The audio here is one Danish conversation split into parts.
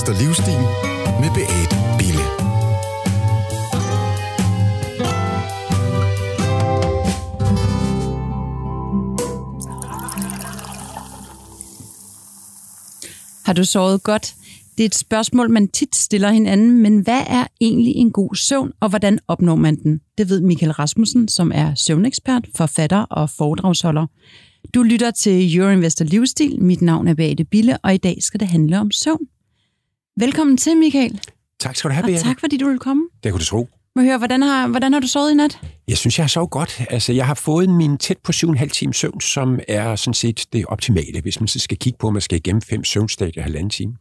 Vester Livsstil med Beate Bille. Har du sovet godt? Det er et spørgsmål, man tit stiller hinanden, men hvad er egentlig en god søvn, og hvordan opnår man den? Det ved Michael Rasmussen, som er søvnekspert, forfatter og foredragsholder. Du lytter til Euroinvestor Livsstil. Mit navn er Beate Bille, og i dag skal det handle om søvn. Velkommen til, Michael. Tak skal du have, Beate. tak, fordi du vil komme. Det kunne du tro. Må høre, hvordan har, hvordan har du sovet i nat? Jeg synes, jeg har sovet godt. Altså, jeg har fået min tæt på 7,5 times søvn, som er sådan set det optimale, hvis man så skal kigge på, at man skal igennem fem søvnstadier halvanden time.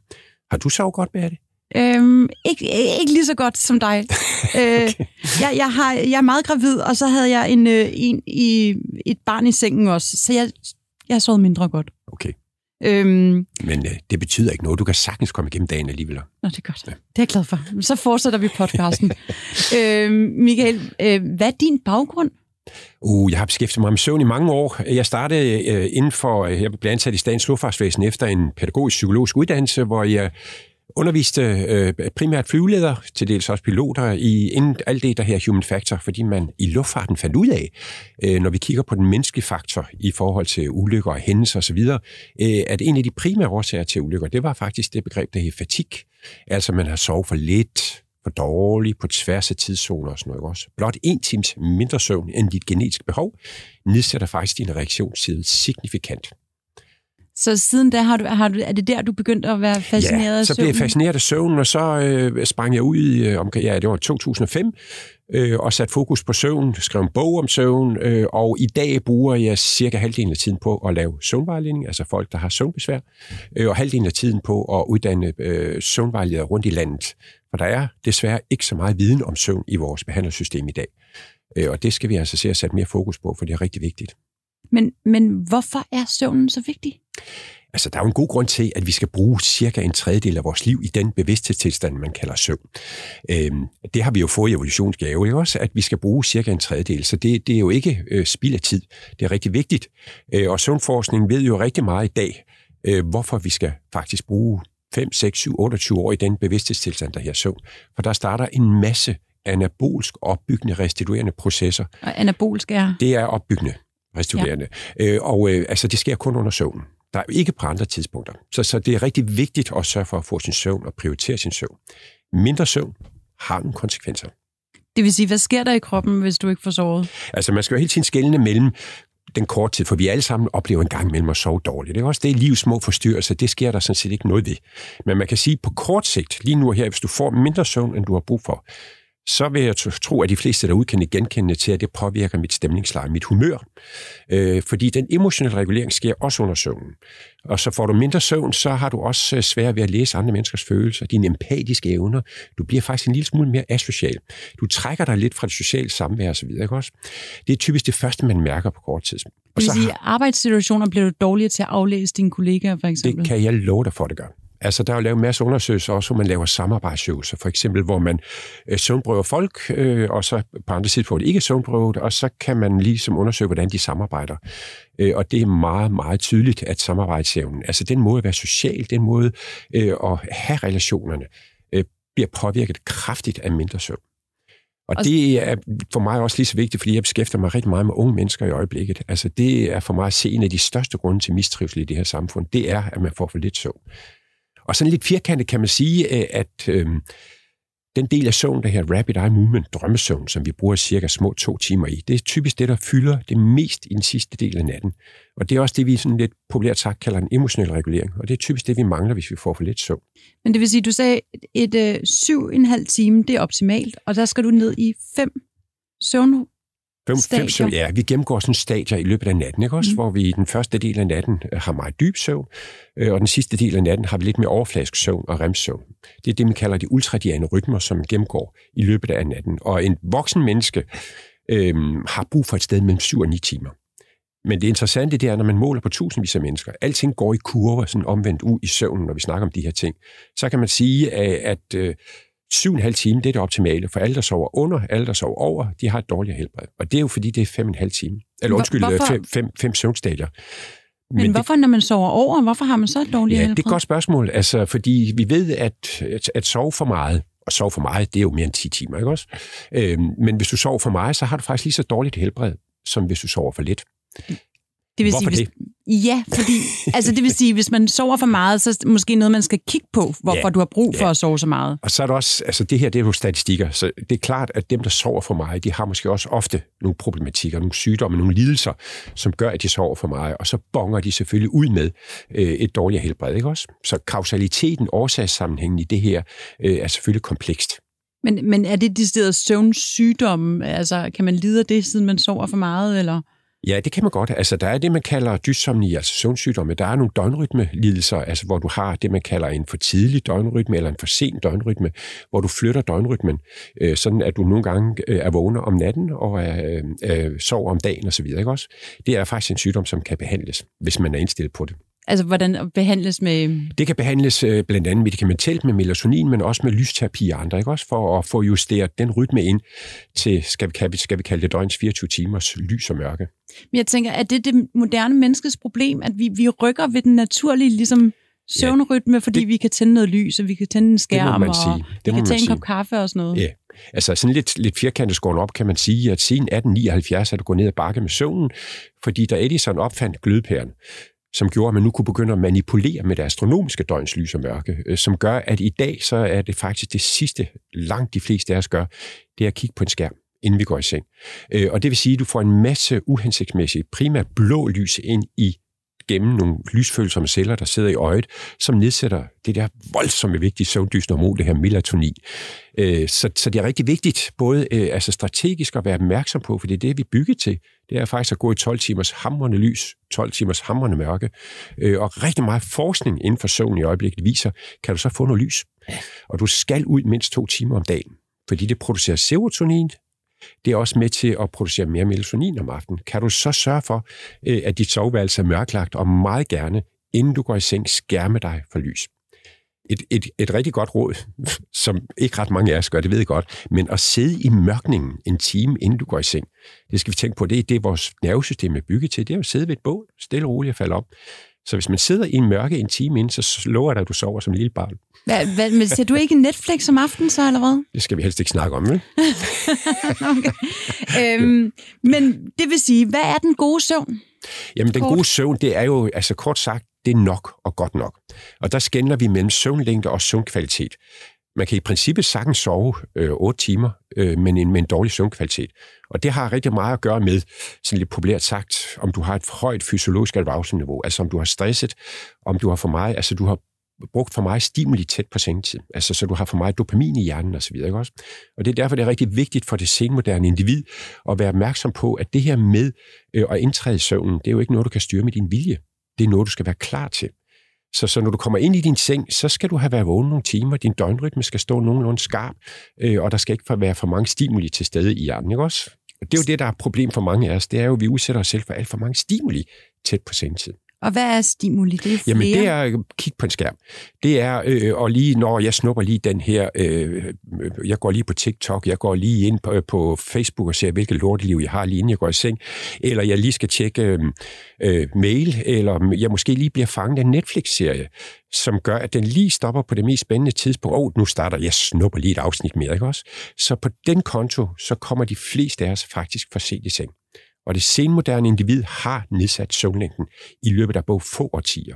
Har du sovet godt, Beate? Øhm, ikke, ikke lige så godt som dig. øh, jeg, jeg, har, jeg er meget gravid, og så havde jeg en, øh, en i, et barn i sengen også, så jeg, jeg har sovet mindre godt. Okay. Øhm, Men øh, det betyder ikke noget. Du kan sagtens komme igennem dagen alligevel. Nå, det er godt. Det er jeg glad for. Så fortsætter vi podcasten. øhm, Michael, øh, hvad er din baggrund? Uh, jeg har beskæftiget mig med søvn i mange år. Jeg startede øh, inden for, øh, jeg blev ansat i Statens Luftfartsvæsen efter en pædagogisk psykologisk uddannelse, hvor jeg underviste øh, primært flyveledere, til dels også piloter, i inden alt det, der her human factor, fordi man i luftfarten fandt ud af, øh, når vi kigger på den menneskelige faktor i forhold til ulykker og hændelser osv., øh, at en af de primære årsager til ulykker, det var faktisk det begreb, der hedder fatig. Altså man har sovet for lidt, for dårligt, på tværs af tidszoner og sådan noget også. Blot en times mindre søvn end dit genetiske behov nedsætter faktisk din reaktionstid signifikant. Så siden da har du, har du, er det der, du begyndte at være fascineret ja, af så blev jeg søvnen? fascineret af søvn, og så øh, sprang jeg ud i, øh, om, ja, det var 2005, øh, og satte fokus på søvn, skrev en bog om søvn, øh, og i dag bruger jeg cirka halvdelen af tiden på at lave søvnvejledning, altså folk, der har søvnbesvær, øh, og halvdelen af tiden på at uddanne øh, søvnvejledere rundt i landet. For der er desværre ikke så meget viden om søvn i vores behandlersystem i dag. Øh, og det skal vi altså se at sætte mere fokus på, for det er rigtig vigtigt. Men, men hvorfor er søvnen så vigtig? Altså, der er jo en god grund til, at vi skal bruge cirka en tredjedel af vores liv i den bevidsthedstilstand, man kalder søvn. Øhm, det har vi jo fået i evolutionsgave, ikke også? At vi skal bruge cirka en tredjedel. Så det, det er jo ikke øh, spild af tid. Det er rigtig vigtigt. Øh, og søvnforskningen ved jo rigtig meget i dag, øh, hvorfor vi skal faktisk bruge 5, 6, 7, 28 år i den bevidsthedstilstand, der her søvn. For der starter en masse anabolsk opbyggende, restituerende processer. Og anabolsk er... Det er opbyggende, restituerende. Ja. Øh, og øh, altså, det sker kun under søvn. Der er ikke på andre tidspunkter. Så, så det er rigtig vigtigt at sørge for at få sin søvn og prioritere sin søvn. Mindre søvn har nogle konsekvenser. Det vil sige, hvad sker der i kroppen, hvis du ikke får sovet? Altså, man skal jo hele tiden skelne mellem den korte tid, for vi alle sammen oplever en gang imellem at sove dårligt. Det er også det, livs små forstyrrelser, det sker der sådan set ikke noget ved. Men man kan sige, på kort sigt, lige nu her, hvis du får mindre søvn, end du har brug for, så vil jeg tro, at de fleste derude kan genkende til, at det påvirker mit stemningsleje, mit humør. Øh, fordi den emotionelle regulering sker også under søvnen. Og så får du mindre søvn, så har du også svært ved at læse andre menneskers følelser, dine empatiske evner. Du bliver faktisk en lille smule mere asocial. Du trækker dig lidt fra det sociale samvær osv. Ikke også? Det er typisk det første, man mærker på kort tid. Og Det vil så sige, at arbejdssituationer bliver du dårligere til at aflæse dine kollegaer, for eksempel? det kan jeg love dig for, det gør. Altså, der er jo lavet en masse undersøgelser også, hvor man laver samarbejdsøvelser. For eksempel, hvor man øh, søvnprøver folk, øh, og så på andre tidspunkter ikke søvnprøvet, og så kan man ligesom undersøge, hvordan de samarbejder. Øh, og det er meget, meget tydeligt, at samarbejdsevnen, altså den måde at være social, den måde øh, at have relationerne, øh, bliver påvirket kraftigt af mindre søvn. Og det er for mig også lige så vigtigt, fordi jeg beskæftiger mig rigtig meget med unge mennesker i øjeblikket. Altså det er for mig at se en af de største grunde til mistrivsel i det her samfund, det er, at man får for lidt søvn. Og sådan lidt firkantet kan man sige, øh, at øh, den del af søvn, der her rapid eye movement, drømmesøvn, som vi bruger cirka små to timer i, det er typisk det, der fylder det mest i den sidste del af natten. Og det er også det, vi sådan lidt populært sagt kalder en emotionel regulering. Og det er typisk det, vi mangler, hvis vi får for lidt søvn. Men det vil sige, du sagde, et øh, syv en halv time, det er optimalt, og der skal du ned i fem søvn. Fem, Stadier. fem ja, vi gennemgår sådan stadier i løbet af natten, ikke også? Mm. Hvor vi i den første del af natten øh, har meget dyb søvn, øh, og den sidste del af natten har vi lidt mere overfladisk søvn og remsøvn. Det er det, man kalder de ultradiane rytmer, som gennemgår i løbet af natten. Og en voksen menneske øh, har brug for et sted mellem 7 og 9 timer. Men det interessante det er, når man måler på tusindvis af mennesker, alting går i kurver, sådan omvendt ud i søvnen, når vi snakker om de her ting, så kan man sige, at, at øh, syv og en halv time, det er det optimale, for alle, der sover under, alle, der sover over, de har et dårligere helbred. Og det er jo fordi, det er fem og en halv time. Eller undskyld, hvorfor? fem, fem, fem søvnstadier. Men, Men hvorfor, når man sover over, hvorfor har man så et dårligt Ja, helbred? det er et godt spørgsmål. Altså, fordi vi ved, at, at, at sove for meget, og sove for meget, det er jo mere end 10 timer, ikke også? Øhm, men hvis du sover for meget, så har du faktisk lige så dårligt helbred, som hvis du sover for lidt. Det vil Hvorfor sige, hvis, Ja, fordi altså det vil sige, hvis man sover for meget, så er det måske noget, man skal kigge på, hvorfor Ja, du har brug for ja. at sove så meget. Og så er der også, altså det her, det er jo statistikker, så det er klart, at dem, der sover for meget, de har måske også ofte nogle problematikker, nogle sygdomme, nogle lidelser, som gør, at de sover for meget, og så bonger de selvfølgelig ud med øh, et dårligt helbred, ikke også? Så kausaliteten, årsagssammenhængen i det her, øh, er selvfølgelig komplekst. Men, men er det de steder søvnsygdomme? Altså, kan man lide af det, siden man sover for meget? Eller? Ja, det kan man godt. Altså, der er det, man kalder dysomni, altså søvnsygdomme. Der er nogle døgnrytmelidelser, altså, hvor du har det, man kalder en for tidlig døgnrytme eller en for sen døgnrytme, hvor du flytter døgnrytmen, øh, sådan at du nogle gange øh, er vågner om natten og er, øh, øh sover om dagen osv. Ikke også? Det er faktisk en sygdom, som kan behandles, hvis man er indstillet på det. Altså, hvordan behandles med... Det kan behandles øh, blandt andet medicamentellt med melatonin, men også med lysterapi og andre, ikke også? For at få justeret den rytme ind til, skal vi, kalde- skal vi kalde det døgns 24 timers lys og mørke. Men jeg tænker, er det det moderne menneskes problem, at vi, vi rykker ved den naturlige ligesom, søvnrytme, fordi det- vi kan tænde noget lys, og vi kan tænde en skærm, og sige. vi Det kan må man tage en kop kaffe og sådan noget. Ja, altså sådan lidt, lidt firkantet skåret op, kan man sige, at siden 1879 er det gået ned ad bakke med søvnen, fordi da Edison opfandt glødepæren, som gjorde, at man nu kunne begynde at manipulere med det astronomiske døgns lys og mørke, øh, som gør, at i dag så er det faktisk det sidste, langt de fleste af os gør, det er at kigge på en skærm inden vi går i seng. Øh, og det vil sige, at du får en masse uhensigtsmæssigt, primært blå lys ind i gennem nogle lysfølsomme celler, der sidder i øjet, som nedsætter det der voldsomme vigtige søvndysende hormon, det her melatonin. Øh, Så, så det er rigtig vigtigt, både øh, altså strategisk at være opmærksom på, for det er det, vi er bygget til. Det er faktisk at gå i 12 timers hamrende lys, 12 timers hamrende mørke. Øh, Og rigtig meget forskning inden for søvn i øjeblikket viser, kan du så få noget lys. Og du skal ud mindst to timer om dagen, fordi det producerer serotonin, det er også med til at producere mere melatonin om aftenen. Kan du så sørge for, øh, at dit soveværelse er mørklagt, og meget gerne, inden du går i seng, skærme dig for lys. Et, et, et rigtig godt råd, som ikke ret mange af os gør, det ved jeg godt, men at sidde i mørkningen en time, inden du går i seng, det skal vi tænke på, det er det, vores nervesystem er bygget til, det er at sidde ved et bål, stille og roligt og falde om. Så hvis man sidder i en mørke en time inden, så lover dig, at du sover som lille barn. Hvad, hvad, men ser du ikke Netflix om aftenen så, eller hvad? Det skal vi helst ikke snakke om, vel? okay. øhm, men det vil sige, hvad er den gode søvn? Jamen, den Kort. gode søvn, det er jo, altså kort sagt, det er nok og godt nok. Og der skændler vi mellem søvnlængde og søvnkvalitet. Man kan i princippet sagtens sove øh, 8 timer, øh, men en, med en dårlig søvnkvalitet. Og det har rigtig meget at gøre med, sådan lidt populært sagt, om du har et højt fysiologisk arousal-niveau, altså om du har stresset, om du har for meget, altså du har brugt for meget stimuli tæt på sengetid, altså så du har for meget dopamin i hjernen osv. Ikke også? Og det er derfor, det er rigtig vigtigt for det senmoderne individ at være opmærksom på, at det her med øh, at indtræde i søvnen, det er jo ikke noget, du kan styre med din vilje. Det er noget, du skal være klar til. Så, så når du kommer ind i din seng, så skal du have været vågen nogle timer, din døgnrytme skal stå nogenlunde skarp, øh, og der skal ikke være for mange stimuli til stede i hjernen, ikke også? Og det er jo det, der er et problem for mange af os, det er jo, at vi udsætter os selv for alt for mange stimuli tæt på sengetid. Og hvad er stimuli? Det er flere. Jamen, det er at kigge på en skærm. Det er, øh, og lige når jeg snupper lige den her, øh, øh, jeg går lige på TikTok, jeg går lige ind på, på Facebook og ser, hvilket lorteliv jeg har lige inden jeg går i seng, eller jeg lige skal tjekke øh, øh, mail, eller jeg måske lige bliver fanget af en Netflix-serie, som gør, at den lige stopper på det mest spændende tidspunkt. Åh, oh, nu starter jeg snupper lige et afsnit mere, ikke også? Så på den konto, så kommer de fleste af os faktisk for sent i seng. Og det senmoderne individ har nedsat søvnlængden i løbet af både få årtier.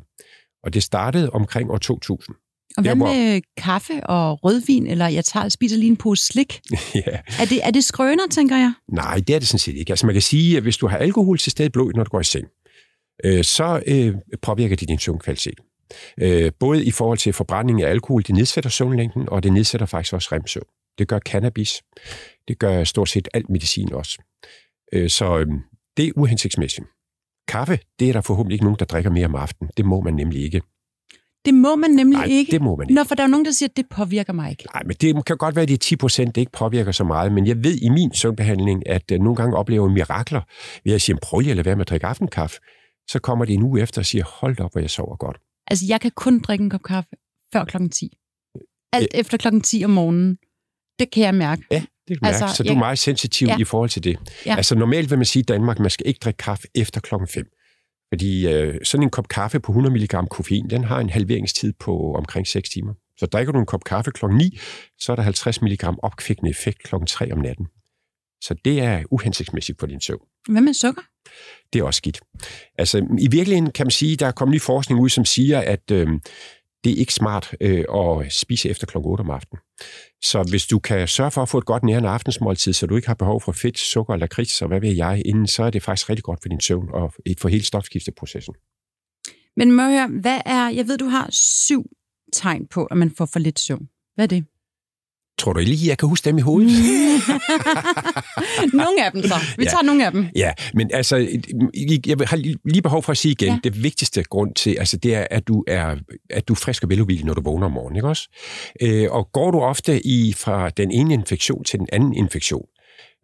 Og det startede omkring år 2000. og hvad med kaffe og rødvin, eller jeg tager, spiser lige en pose slik? ja. Er det, er det skrøner, tænker jeg? Nej, det er det sådan set ikke. Altså man kan sige, at hvis du har alkohol til stede i blodet, når du går i seng, øh, så øh, påvirker det din søvnkvalitet. Øh, både i forhold til forbrænding af alkohol, det nedsætter søvnlængden, og det nedsætter faktisk også remsøvn. Det gør cannabis. Det gør stort set alt medicin også. Øh, så øh, det er uhensigtsmæssigt. Kaffe, det er der forhåbentlig ikke nogen, der drikker mere om aftenen. Det må man nemlig ikke. Det må man nemlig Nej, ikke. det må man ikke. Nå, for der er nogen, der siger, at det påvirker mig ikke. Nej, men det kan godt være, at de 10 procent ikke påvirker så meget, men jeg ved i min søvnbehandling, at uh, nogle gange oplever jeg mirakler ved at sige, prøv lige at lade være med at drikke aftenkaffe. Så kommer det en uge efter og siger, hold op, hvor jeg sover godt. Altså, jeg kan kun drikke en kop kaffe før klokken 10. Alt efter klokken 10 om morgenen. Det kan jeg mærke. Ja, det kan Altså, så du er meget sensitiv ja. i forhold til det. Ja. Altså normalt vil man sige i Danmark, man skal ikke drikke kaffe efter klokken 5. Fordi øh, sådan en kop kaffe på 100 mg koffein, den har en halveringstid på omkring 6 timer. Så drikker du en kop kaffe klokken 9, så er der 50 mg opkvikkende effekt klokken 3 om natten. Så det er uhensigtsmæssigt for din søvn. Hvad med sukker? Det er også skidt. Altså, i virkeligheden kan man sige, der er kommet ny forskning ud, som siger, at øh, det er ikke smart øh, at spise efter kl. 8 om aftenen. Så hvis du kan sørge for at få et godt nærende aftensmåltid, så du ikke har behov for fedt, sukker eller krids, og hvad ved jeg, inden, så er det faktisk rigtig godt for din søvn og for hele stofskifteprocessen. Men må jeg høre, hvad er, jeg ved, du har syv tegn på, at man får for lidt søvn. Hvad er det? Tror du lige, jeg kan huske dem i hovedet? nogle af dem så. Vi ja. tager nogle af dem. Ja, men altså, jeg har lige behov for at sige igen, ja. det vigtigste grund til, altså det er, at du er, at du er frisk og veludvildet, når du vågner om morgenen, ikke også? Øh, og går du ofte i fra den ene infektion til den anden infektion,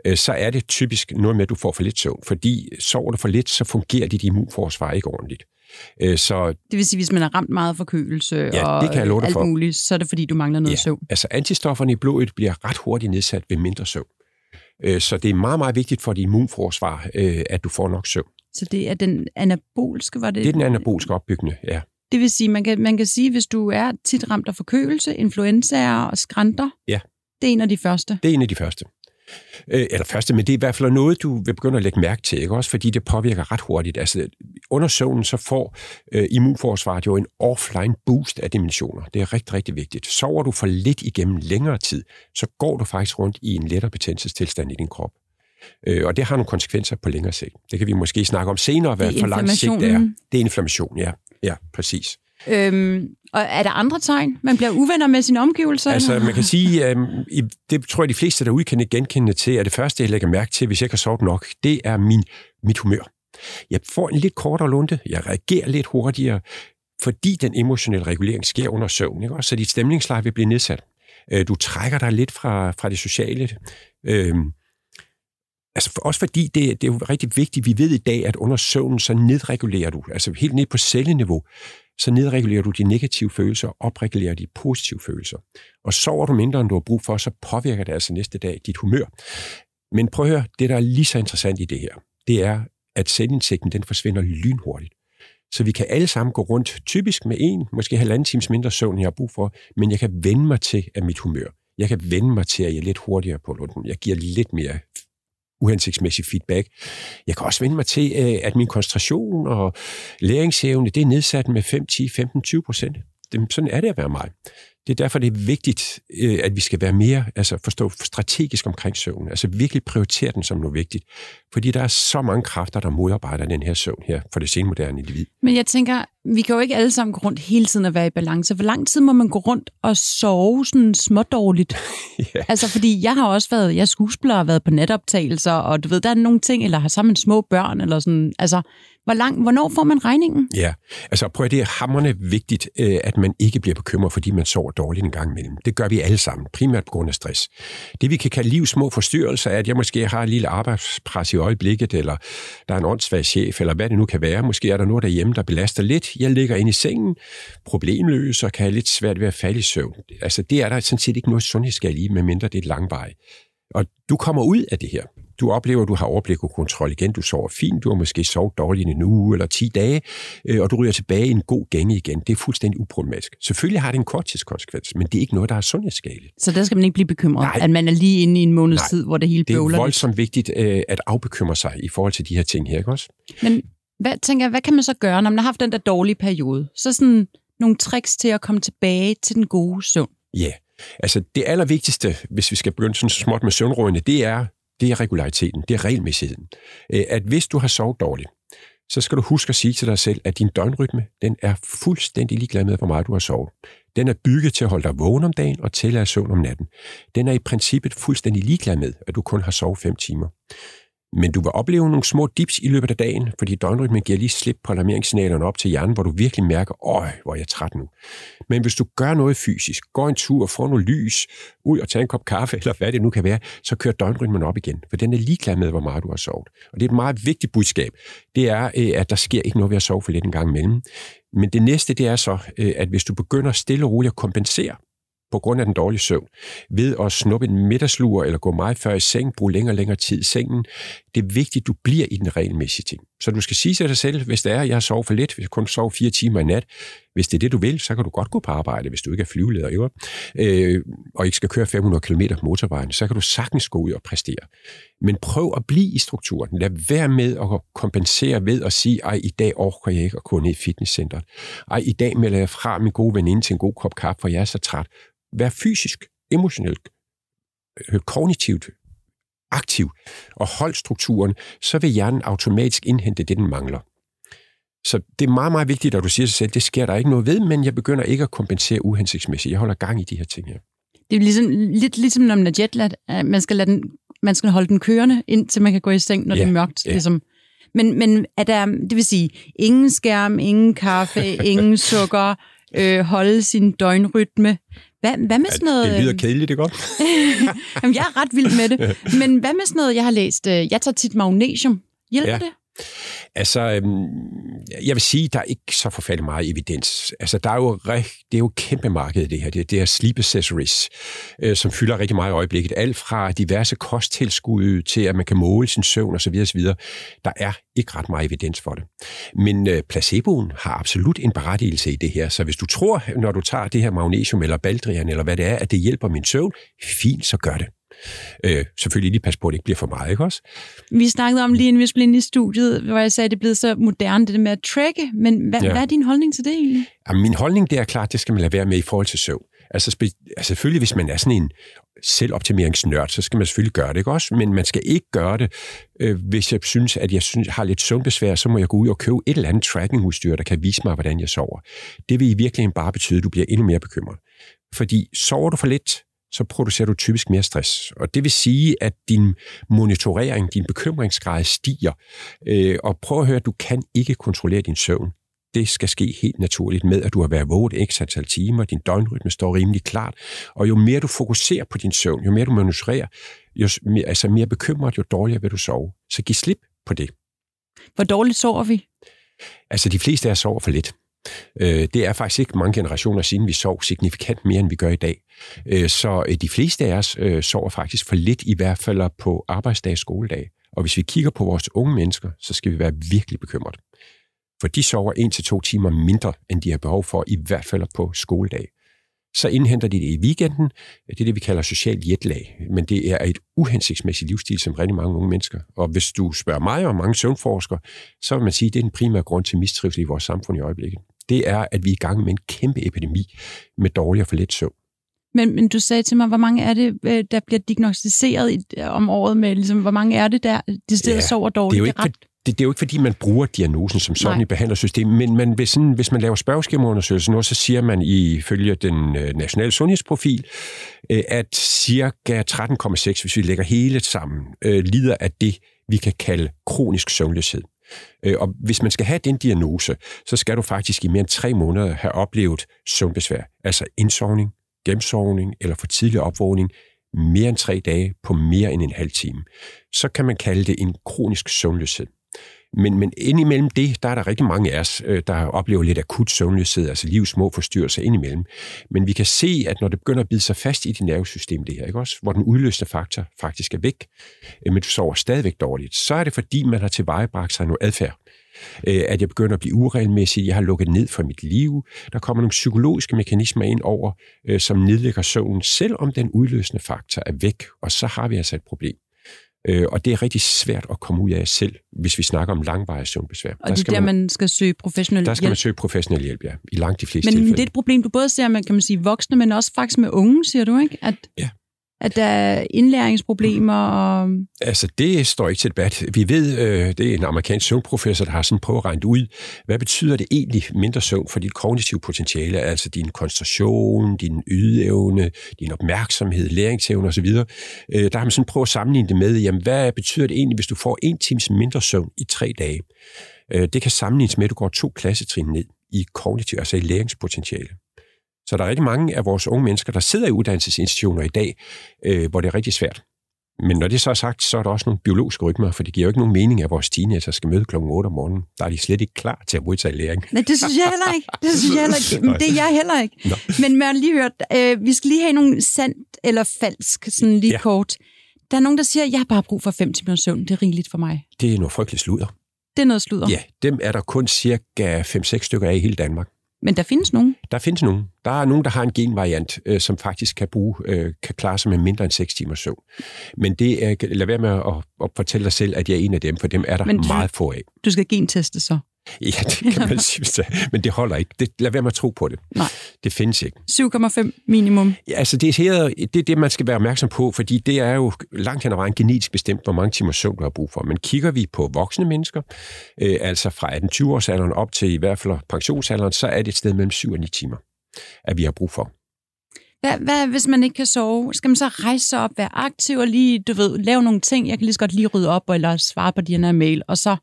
øh, så er det typisk noget med, at du får for lidt søvn. Fordi sover du for lidt, så fungerer dit immunforsvar ikke ordentligt. Øh, så, det vil sige, hvis man har ramt meget forkølelse ja, og det kan jeg alt for. muligt, så er det fordi, du mangler noget ja, søvn. Altså antistofferne i blodet bliver ret hurtigt nedsat ved mindre søvn. Øh, så det er meget, meget vigtigt for dit immunforsvar, øh, at du får nok søvn. Så det er den anabolske, var det? Det er den anabolske opbyggende, ja. Det vil sige, man kan, man kan sige, hvis du er tit ramt af forkølelse, influenzaer og skrænter, ja. det er en af de første. Det er en af de første. Øh, eller første, men det er i hvert fald noget, du vil begynde at lægge mærke til, ikke? også fordi det påvirker ret hurtigt. Altså, under søvnen så får øh, immunforsvaret jo en offline boost af dimensioner. Det er rigtig, rigtig vigtigt. Sover du for lidt igennem længere tid, så går du faktisk rundt i en lettere betændelsestilstand i din krop. Øh, og det har nogle konsekvenser på længere sigt. Det kan vi måske snakke om senere, hvad for lang sigt det er. Det er inflammation, ja. Ja, præcis. Øhm, og er der andre tegn? Man bliver uvenner med sine omgivelser? Altså, man kan sige, øhm, det tror jeg, de fleste derude kan genkende til, at det første, jeg lægger mærke til, hvis jeg ikke har sovet nok, det er min, mit humør. Jeg får en lidt kortere lunte, jeg reagerer lidt hurtigere, fordi den emotionelle regulering sker under søvn, ikke? så dit stemningsleje vil blive nedsat. Øh, du trækker dig lidt fra, fra det sociale. Øhm, Altså for, også fordi det, det er jo rigtig vigtigt, vi ved i dag, at under søvnen, så nedregulerer du, altså helt ned på celleniveau, så nedregulerer du de negative følelser og opregulerer de positive følelser. Og sover du mindre, end du har brug for, så påvirker det altså næste dag dit humør. Men prøv at høre, det der er lige så interessant i det her, det er, at selvindsigten den forsvinder lynhurtigt. Så vi kan alle sammen gå rundt, typisk med en, måske halvanden times mindre søvn, jeg har brug for, men jeg kan vende mig til at mit humør. Jeg kan vende mig til, at jeg er lidt hurtigere på lunden. Jeg giver lidt mere uhensigtsmæssig feedback. Jeg kan også vende mig til, øh, at min koncentration og læringsevne, det er nedsat med 5, 10, 15, 20 procent. Sådan er det at være mig. Det er derfor, det er vigtigt, øh, at vi skal være mere, altså forstå strategisk omkring søvn. Altså virkelig prioritere den som noget vigtigt. Fordi der er så mange kræfter, der modarbejder den her søvn her for det senmoderne individ. Men jeg tænker, vi kan jo ikke alle sammen gå rundt hele tiden og være i balance. Hvor lang tid må man gå rundt og sove sådan smådårligt? ja. Altså, fordi jeg har også været, jeg er skuespiller og været på netoptagelser, og du ved, der er nogle ting, eller har sammen små børn, eller sådan, altså, hvor lang, hvornår får man regningen? Ja, altså prøv at det er hammerne vigtigt, øh, at man ikke bliver bekymret, fordi man sover dårligt en gang imellem. Det gør vi alle sammen, primært på grund af stress. Det vi kan kalde livs små forstyrrelser er, at jeg måske har et lille arbejdspres i øjeblikket, eller der er en åndssvag chef, eller hvad det nu kan være. Måske er der noget derhjemme, der belaster lidt. Jeg ligger inde i sengen, problemløs og kan have lidt svært ved at falde i søvn. Altså det er der sådan set ikke noget sundhedsskal i, medmindre det er et langvej. Og du kommer ud af det her. Du oplever, at du har overblik og kontrol igen. Du sover fint. Du har måske sovet dårligt i en uge eller 10 dage, øh, og du ryger tilbage i en god gænge igen. Det er fuldstændig uproblematisk. Selvfølgelig har det en korttidskonsekvens, men det er ikke noget, der er sundhedsskadeligt. Så der skal man ikke blive bekymret, Nej. at man er lige inde i en måneds Nej. tid, hvor det hele bøvler Det er voldsomt lidt. vigtigt øh, at afbekymre sig i forhold til de her ting her, ikke også? Men hvad, tænker jeg, hvad kan man så gøre, når man har haft den der dårlige periode? Så sådan nogle tricks til at komme tilbage til den gode søvn. Ja, yeah. altså det allervigtigste, hvis vi skal begynde sådan småt med søvnrådene, det er det er regulariteten, det er regelmæssigheden. Øh, at hvis du har sovet dårligt, så skal du huske at sige til dig selv, at din døgnrytme, den er fuldstændig ligeglad med, hvor meget du har sovet. Den er bygget til at holde dig vågen om dagen og til at søvn om natten. Den er i princippet fuldstændig ligeglad med, at du kun har sovet 5 timer. Men du vil opleve nogle små dips i løbet af dagen, fordi døgnrytmen giver lige slip på alarmeringssignalerne op til hjernen, hvor du virkelig mærker, øj, hvor er jeg træt nu. Men hvis du gør noget fysisk, går en tur får noget lys, ud og tager en kop kaffe, eller hvad det nu kan være, så kører døgnrytmen op igen, for den er ligeglad med, hvor meget du har sovet. Og det er et meget vigtigt budskab. Det er, øh, at der sker ikke noget ved at sove for lidt en gang imellem. Men det næste, det er så, øh, at hvis du begynder stille og roligt at kompensere på grund af den dårlige søvn, ved at snuppe en middagslur eller gå meget før i seng, bruge længere og længere tid i sengen. Det er vigtigt, at du bliver i den regelmæssige ting. Så du skal sige til dig selv, hvis det er, at jeg sover for lidt, hvis jeg kun sover fire timer i nat, hvis det er det, du vil, så kan du godt gå på arbejde, hvis du ikke er flyveleder, jo, øh, og ikke skal køre 500 km på motorvejen, så kan du sagtens gå ud og præstere. Men prøv at blive i strukturen. Lad være med at kompensere ved at sige, ej, i dag orker jeg ikke at gå ned i fitnesscenteret. Ej, i dag melder jeg fra min gode veninde til en god kop kaffe, for jeg er så træt. Vær fysisk, emotionelt, øh, kognitivt aktiv og hold strukturen, så vil hjernen automatisk indhente det, den mangler. Så det er meget, meget vigtigt, at du siger til sig selv, det sker der ikke noget ved, men jeg begynder ikke at kompensere uhensigtsmæssigt. Jeg holder gang i de her ting her. Det er ligesom, lidt ligesom når man er jetlag. Man skal, lade den, man skal holde den kørende, indtil man kan gå i seng, når ja, det er mørkt. Ja. Ligesom. Men, men er der, det vil sige, ingen skærm, ingen kaffe, ingen sukker, øh, holde sin døgnrytme. Hvad, hvad med sådan noget... Det lyder kedeligt, det godt. Jamen, jeg er ret vild med det. Men hvad med sådan noget, jeg har læst? Øh, jeg tager tit magnesium. Hjælper ja. det? Altså, øhm, jeg vil sige, der er ikke så forfærdelig meget evidens. Altså, der er jo rigt, det er jo et kæmpe marked, det her. Det, det er sleep accessories, øh, som fylder rigtig meget i øjeblikket. Alt fra diverse kosttilskud til, at man kan måle sin søvn osv. osv. Der er ikke ret meget evidens for det. Men øh, placeboen har absolut en berettigelse i det her. Så hvis du tror, når du tager det her magnesium eller baldrian eller hvad det er, at det hjælper min søvn, fint, så gør det. Øh, selvfølgelig lige pas på, at det ikke bliver for meget, ikke også? Vi snakkede om lige inden vi skulle ind i studiet, hvor jeg sagde, at det er blevet så moderne, det med at tracke. Men hvad, ja. hvad er din holdning til det egentlig? Jamen, min holdning, det er klart, det skal man lade være med i forhold til søvn. Altså, altså selvfølgelig, hvis man er sådan en selvoptimeringsnørd, så skal man selvfølgelig gøre det, ikke også? Men man skal ikke gøre det, øh, hvis jeg synes, at jeg synes, har lidt søvnbesvær, så må jeg gå ud og købe et eller andet trackingudstyr, der kan vise mig, hvordan jeg sover. Det vil i virkeligheden bare betyde, at du bliver endnu mere bekymret. Fordi sover du for lidt, så producerer du typisk mere stress. Og det vil sige, at din monitorering, din bekymringsgrad stiger. Øh, og prøv at høre, du kan ikke kontrollere din søvn. Det skal ske helt naturligt med, at du har været våget x antal timer, din døgnrytme står rimelig klart, og jo mere du fokuserer på din søvn, jo mere du monitorerer, jo mere, altså mere bekymret, jo dårligere vil du sove. Så giv slip på det. Hvor dårligt sover vi? Altså, de fleste af os sover for lidt. Øh, det er faktisk ikke mange generationer siden, vi sov signifikant mere, end vi gør i dag. Øh, så øh, de fleste af os øh, sover faktisk for lidt, i hvert fald på arbejdsdag og skoledag. Og hvis vi kigger på vores unge mennesker, så skal vi være virkelig bekymret. For de sover en til to timer mindre, end de har behov for, i hvert fald på skoledag. Så indhenter de det i weekenden. Det er det, vi kalder social jetlag. Men det er et uhensigtsmæssigt livsstil, som rigtig mange unge mennesker. Og hvis du spørger mig og mange søvnforskere, så vil man sige, at det er den primære grund til mistrivsel i vores samfund i øjeblikket. Det er, at vi er i gang med en kæmpe epidemi med dårlig og for let søvn. Men, men du sagde til mig, hvor mange er det, øh, der bliver diagnostiseret i, om året med, ligesom, hvor mange er det, der de steder ja, sover dårligt? Det er jo ikke, det det, det er jo ikke, fordi man bruger diagnosen som sådan Nej. i behandlersystemet, men man, hvis, sådan, hvis man laver spørgeskemaundersøgelser nu, så siger man ifølge den øh, nationale sundhedsprofil, øh, at cirka 13,6, hvis vi lægger hele sammen, øh, lider af det, vi kan kalde kronisk søvnløshed. Og hvis man skal have den diagnose, så skal du faktisk i mere end tre måneder have oplevet søvnbesvær, altså indsovning, gennemsovning eller for tidlig opvågning, mere end tre dage på mere end en halv time. Så kan man kalde det en kronisk søvnløshed. Men, men indimellem det, der er der rigtig mange af os, øh, der oplever lidt akut søvnløshed, altså livs små forstyrrelser indimellem. Men vi kan se, at når det begynder at bide sig fast i dit nervesystem, det her, ikke også? hvor den udløsende faktor faktisk er væk, øh, men du sover stadigvæk dårligt, så er det fordi, man har tilvejebragt sig noget adfærd øh, at jeg begynder at blive uregelmæssig, jeg har lukket ned for mit liv. Der kommer nogle psykologiske mekanismer ind over, som nedlægger søvnen, selvom den udløsende faktor er væk, og så har vi altså et problem. Øh, og det er rigtig svært at komme ud af selv, hvis vi snakker om langvarige søvnbesvær. Og det er der, man, man skal søge professionel hjælp? Der skal hjælp. man søge professionel hjælp, ja. I langt de fleste men, tilfælde. Men det er et problem, du både ser med, kan man sige, voksne, men også faktisk med unge, siger du, ikke? At, ja at der er indlæringsproblemer? Og... Altså, det står ikke til debat. Vi ved, øh, det er en amerikansk søvnprofessor, der har sådan prøvet at regne ud, hvad betyder det egentlig mindre søvn for dit kognitive potentiale, altså din koncentration, din ydeevne, din opmærksomhed, læringsevne osv. Øh, der har man sådan prøvet at sammenligne det med, jamen, hvad betyder det egentlig, hvis du får en times mindre søvn i tre dage? Øh, det kan sammenlignes med, at du går to klassetrin ned i kognitiv, altså i læringspotentiale. Så der er rigtig mange af vores unge mennesker, der sidder i uddannelsesinstitutioner i dag, øh, hvor det er rigtig svært. Men når det så er sagt, så er der også nogle biologiske rytmer, for det giver jo ikke nogen mening, at vores teenager skal møde klokken 8 om morgenen. Der er de slet ikke klar til at modtage læring. Nej, det synes jeg heller ikke. Det synes jeg heller ikke. Men det er jeg heller ikke. Nå. Men man lige hørt, øh, vi skal lige have nogle sandt eller falsk, sådan lige ja. kort. Der er nogen, der siger, at jeg har bare brug for 5 timer søvn. Det er rigeligt for mig. Det er noget frygteligt sludder. Det er noget sludder? Ja, dem er der kun cirka 5-6 stykker af i hele Danmark. Men der findes nogen? Der findes nogen. Der er nogen, der har en genvariant, øh, som faktisk kan, bruge, øh, kan klare sig med mindre end 6 timer søvn. Men det er, lad være med at, at fortælle dig selv, at jeg er en af dem, for dem er der Men du, meget få af. Du skal genteste så? Ja, det kan man sige, men det holder ikke. Det, lad være med at tro på det. Nej. Det findes ikke. 7,5 minimum? Ja, altså det, her, det er det, man skal være opmærksom på, fordi det er jo langt hen ad vejen genetisk bestemt, hvor mange timer søvn du har brug for. Men kigger vi på voksne mennesker, øh, altså fra 18-20 års alderen op til i hvert fald pensionsalderen, så er det et sted mellem 7 og 9 timer, at vi har brug for. Hvad, hvad, hvis man ikke kan sove? Skal man så rejse sig op, være aktiv og lige, du ved, lave nogle ting? Jeg kan lige så godt lige rydde op, eller svare på de her mail, og så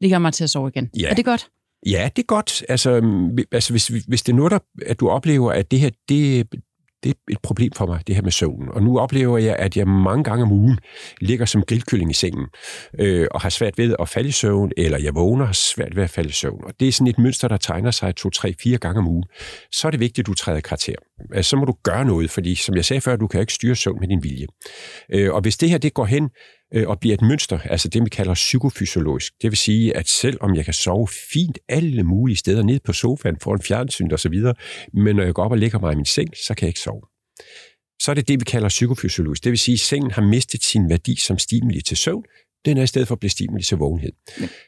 ligger mig til at sove igen. Ja. Er det godt? Ja, det er godt. Altså, altså hvis, hvis det er noget, der, at du oplever, at det her, det, det er et problem for mig, det her med søvnen. Og nu oplever jeg, at jeg mange gange om ugen ligger som grillkylling i sengen, øh, og har svært ved at falde i søvn, eller jeg vågner og har svært ved at falde i søvn. Og det er sådan et mønster, der tegner sig to, tre, fire gange om ugen. Så er det vigtigt, at du træder karakter. Altså, så må du gøre noget, fordi som jeg sagde før, du kan ikke styre søvn med din vilje. Øh, og hvis det her det går hen øh, og bliver et mønster, altså det, vi kalder psykofysiologisk. Det vil sige, at selvom jeg kan sove fint alle mulige steder, ned på sofaen, foran fjernsyn og så videre, men når jeg går op og lægger mig i min seng, så kan jeg ikke sove. Så er det det, vi kalder psykofysiologisk. Det vil sige, at sengen har mistet sin værdi som stimuli til søvn, den er i stedet for at blive stimuli til vågenhed.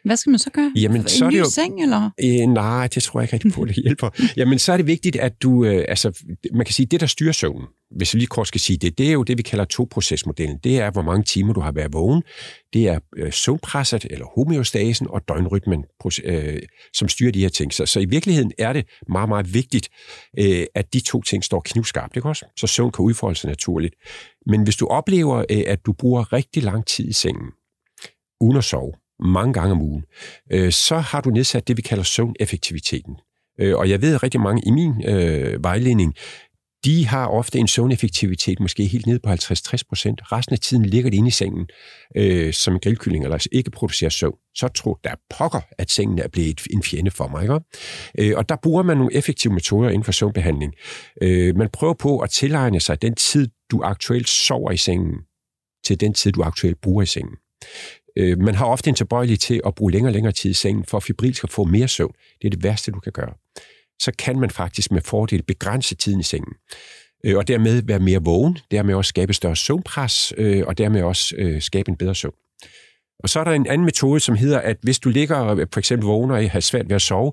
Hvad skal man så gøre? Jamen, en så er det jo, seng, eller? Øh, nej, det tror jeg ikke rigtig på, det hjælper. Jamen, så er det vigtigt, at du... Øh, altså, man kan sige, det, der styrer søvnen, hvis vi lige kort skal sige det, det er jo det, vi kalder to-procesmodellen. Det er, hvor mange timer du har været vågen. Det er øh, søvnpresset, eller homeostasen, og døgnrytmen, øh, som styrer de her ting. Så, så i virkeligheden er det meget, meget vigtigt, øh, at de to ting står knivskarpt, ikke også? Så søvn kan udfolde sig naturligt. Men hvis du oplever, øh, at du bruger rigtig lang tid i sengen, uden at sove, mange gange om ugen, øh, så har du nedsat det, vi kalder søvneffektiviteten. Øh, og jeg ved, at rigtig mange i min øh, vejledning, de har ofte en søvneffektivitet, måske helt ned på 50-60 procent. Resten af tiden ligger de inde i sengen øh, som en grillkylling, eller altså ikke producerer søvn. Så tror der pokker, at sengen er blevet en fjende for mig. Ikke? Øh, og der bruger man nogle effektive metoder inden for søvnbehandling. Øh, man prøver på at tilegne sig den tid, du aktuelt sover i sengen, til den tid, du aktuelt bruger i sengen. Øh, man har ofte en tilbøjelighed til at bruge længere og længere tid i sengen, for at fibril skal få mere søvn. Det er det værste, du kan gøre. Så kan man faktisk med fordel begrænse tiden i sengen. Øh, og dermed være mere vågen, dermed også skabe større søvnpres, øh, og dermed også øh, skabe en bedre søvn. Og så er der en anden metode, som hedder, at hvis du ligger øh, for eksempel vågner og har svært ved at sove,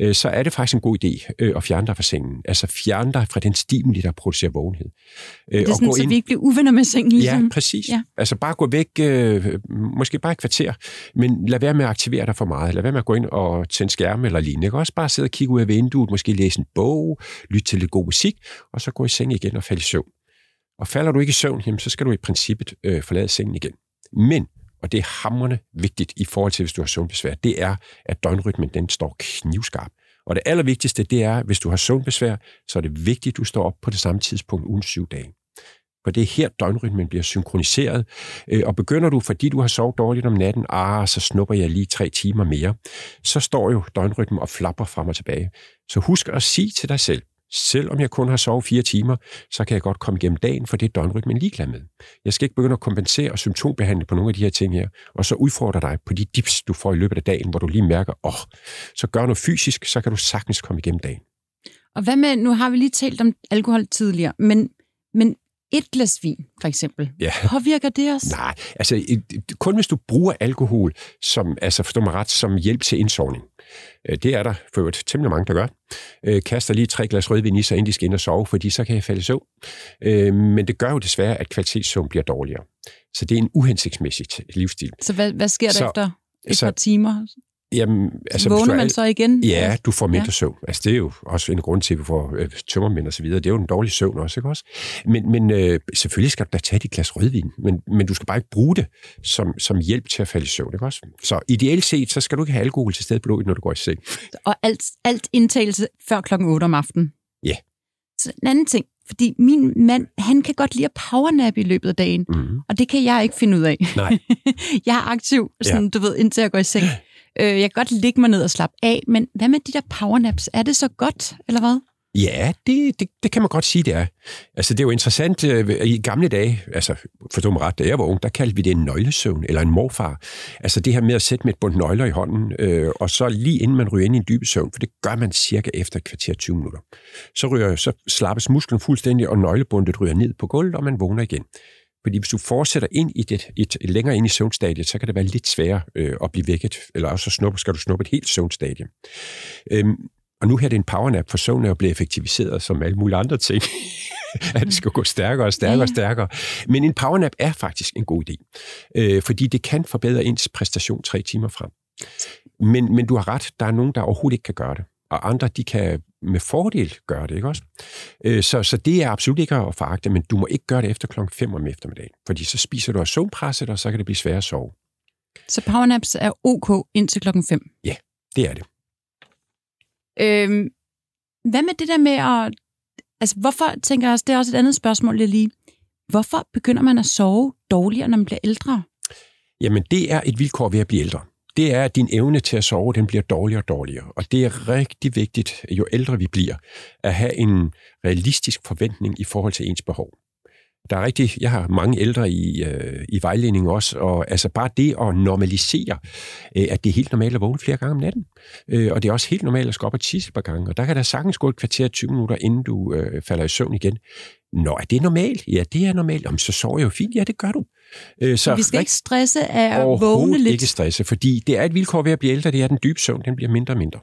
øh, så er det faktisk en god idé øh, at fjerne dig fra sengen. Altså fjerne dig fra den stimuli, der producerer vågenhed. Øh, det er sådan, så ind... vi ikke bliver uvenner med sengen? Ligesom. Ja, præcis. Ja. Altså bare gå væk, måske bare et kvarter, men lad være med at aktivere dig for meget. Lad være med at gå ind og tænde skærme eller lignende. Ikke? Også bare sidde og kigge ud af vinduet, måske læse en bog, lytte til lidt god musik, og så gå i seng igen og falde i søvn. Og falder du ikke i søvn, jamen, så skal du i princippet øh, forlade sengen igen. Men og det er hammerne vigtigt i forhold til, hvis du har søvnbesvær, det er, at døgnrytmen den står knivskarp. Og det allervigtigste, det er, hvis du har søvnbesvær, så er det vigtigt, at du står op på det samme tidspunkt uden syv dage. For det er her, døgnrytmen bliver synkroniseret. Øh, og begynder du, fordi du har sovet dårligt om natten, ah, så snupper jeg lige tre timer mere, så står jo døgnrytmen og flapper frem og tilbage. Så husk at sige til dig selv, Selvom jeg kun har sovet fire timer, så kan jeg godt komme igennem dagen, for det er døgnrytmen ligeglad med. Jeg skal ikke begynde at kompensere og symptombehandle på nogle af de her ting her, og så udfordre dig på de dips, du får i løbet af dagen, hvor du lige mærker, åh, oh, så gør noget fysisk, så kan du sagtens komme igennem dagen. Og hvad med, nu har vi lige talt om alkohol tidligere, men, men et glas vin, for eksempel. Ja. Påvirker det os? Nej, altså kun hvis du bruger alkohol, som, altså forstår mig ret, som hjælp til indsovning. Øh, det er der for øvrigt temmelig mange, der gør. Øh, kaster lige tre glas rødvin i sig, inden de skal ind og sove, fordi så kan jeg falde i søvn. Øh, men det gør jo desværre, at kvalitetssøvn bliver dårligere. Så det er en uhensigtsmæssig livsstil. Så hvad, hvad sker der så, efter et så, par timer? Jamen, altså, Vågner man så igen? Ja, du får mindre ja. søvn. Altså, det er jo også en grund til, at vi får øh, tømmermænd og så videre. Det er jo en dårlig søvn også, ikke også? Men, men øh, selvfølgelig skal du da tage dit glas rødvin, men, men du skal bare ikke bruge det som, som hjælp til at falde i søvn, ikke også? Så ideelt set, så skal du ikke have alkohol til stede blodet, når du går i seng. Og alt, alt indtagelse før klokken 8 om aftenen? Ja. Så en anden ting, Fordi min mand, han kan godt lide at powernap i løbet af dagen, Mm. og det kan jeg ikke finde ud af. Nej. jeg er aktiv, sådan, ja. du ved, indtil jeg går i seng. Øh, jeg kan godt ligge mig ned og slappe af, men hvad med de der powernaps? Er det så godt, eller hvad? Ja, det, det, det kan man godt sige, det er. Altså, det er jo interessant. Øh, I gamle dage, altså, forstå mig ret, da jeg var ung, der kaldte vi det en nøglesøvn, eller en morfar. Altså det her med at sætte med et bundt nøgler i hånden, øh, og så lige inden man ryger ind i en dyb søvn, for det gør man cirka efter et kvarter 20 minutter. Så, ryger, så slappes musklen fuldstændig, og nøglebundet ryger ned på gulvet, og man vågner igen. Fordi hvis du fortsætter ind i det, et, et længere ind i søvnstadiet, så kan det være lidt sværere øh, at blive vækket, eller også snuppe, skal du snuppe et helt søvnstadie. Øhm, og nu her er det en powernap, for søvn er jo blevet effektiviseret som alle mulige andre ting. at det skal gå stærkere og stærkere og stærkere. Men en powernap er faktisk en god idé, øh, fordi det kan forbedre ens præstation tre timer frem. Men, men du har ret, der er nogen, der overhovedet ikke kan gøre det. Og andre, de kan med fordel gøre det, ikke også? Øh, så, så det er absolut ikke at foragte, men du må ikke gøre det efter klokken 5 om eftermiddagen, fordi så spiser du af søvnpresset, og så kan det blive svært at sove. Så powernaps er ok indtil klokken 5. Det er det. Øhm, hvad med det der med at... Altså, hvorfor, tænker jeg også, det er også et andet spørgsmål, lige... Hvorfor begynder man at sove dårligere, når man bliver ældre? Jamen, det er et vilkår ved at blive ældre. Det er, at din evne til at sove, den bliver dårligere og dårligere. Og det er rigtig vigtigt, jo ældre vi bliver, at have en realistisk forventning i forhold til ens behov. Der er rigtig, jeg har mange ældre i, øh, i vejledning også, og altså bare det at normalisere, øh, at det er helt normalt at vågne flere gange om natten. Øh, og det er også helt normalt at gå op og tisse et par gange. Og der kan der sagtens gå et kvarter 20 minutter, inden du øh, falder i søvn igen. Nå, er det normalt? Ja, det er normalt. Jamen, så sover jeg jo fint. Ja, det gør du. Øh, Så vi skal ikke stresse af at vågne lidt. ikke stresse, fordi det er et vilkår ved at blive ældre, det er, at den dybe søvn den bliver mindre og mindre.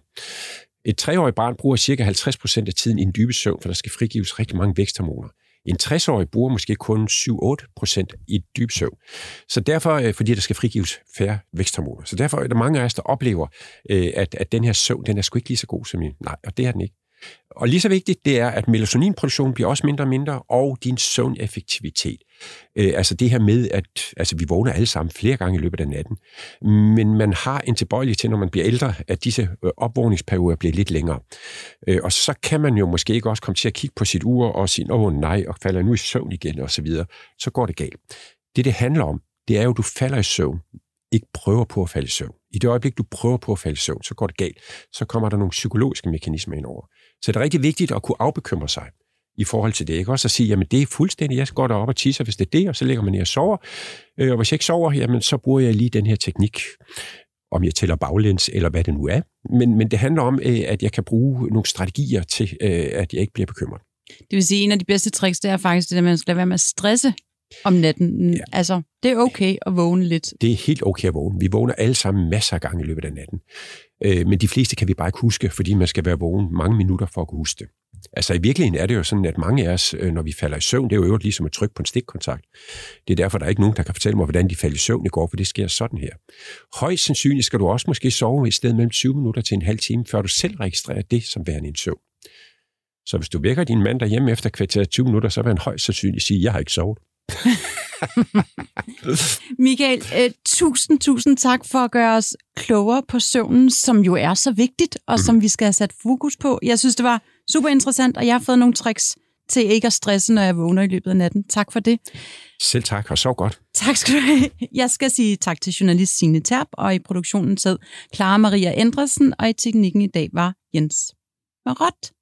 Et treårigt barn bruger cirka 50 procent af tiden i en dybe søvn, for der skal frigives rigtig mange væksthormoner. En 60-årig bruger måske kun 7-8 procent i dyb søvn. Så derfor, øh, fordi der skal frigives færre væksthormoner. Så derfor er der mange af os, der oplever, øh, at, at den her søvn, den er sgu ikke lige så god som min. Nej, og det er den ikke. Og lige så vigtigt, det er, at melatoninproduktionen bliver også mindre og mindre, og din søvneffektivitet. Øh, altså det her med, at altså vi vågner alle sammen flere gange i løbet af natten, men man har en tilbøjelighed til, når man bliver ældre, at disse øh, opvågningsperioder bliver lidt længere. Øh, og så kan man jo måske ikke også komme til at kigge på sit ur og sige, åh oh, nej, og falder nu i søvn igen, og så videre. Så går det galt. Det, det handler om, det er jo, at du falder i søvn, ikke prøver på at falde i søvn. I det øjeblik, du prøver på at falde i søvn, så går det galt. Så kommer der nogle psykologiske mekanismer ind over. Så det er rigtig vigtigt at kunne afbekymre sig i forhold til det. Ikke? Også at sige, jamen det er fuldstændig, jeg går derop og tisser, hvis det er det, og så ligger man ned og sover. Øh, og hvis jeg ikke sover, jamen så bruger jeg lige den her teknik, om jeg tæller baglæns, eller hvad det nu er. Men, men det handler om, øh, at jeg kan bruge nogle strategier til, øh, at jeg ikke bliver bekymret. Det vil sige, en af de bedste tricks, det er faktisk det at man skal lade være med at stresse om natten. Ja. Altså, det er okay at vågne lidt. Det er helt okay at vågne. Vi vågner alle sammen masser af gange i løbet af natten. Øh, men de fleste kan vi bare ikke huske, fordi man skal være vågen mange minutter for at kunne huske det. Altså i virkeligheden er det jo sådan, at mange af os, øh, når vi falder i søvn, det er jo øvrigt ligesom at trykke på en stikkontakt. Det er derfor, der er ikke nogen, der kan fortælle mig, hvordan de falder i søvn i går, for det sker sådan her. Højst sandsynligt skal du også måske sove et sted mellem 20 minutter til en halv time, før du selv registrerer det som værende en søvn. Så hvis du vækker din mand derhjemme efter kvarter 20 minutter, så vil han højst sandsynligt sige, jeg har ikke sovet. Michael, øh, tusind, tusind tak for at gøre os klogere på søvnen, som jo er så vigtigt, og som vi skal have sat fokus på. Jeg synes, det var super interessant, og jeg har fået nogle tricks til ikke at stresse, når jeg vågner i løbet af natten. Tak for det. Selv tak, og sov godt. Tak skal du have. Jeg skal sige tak til journalist Signe Terp, og i produktionen sad Clara Maria Andresen, og i teknikken i dag var Jens Marot.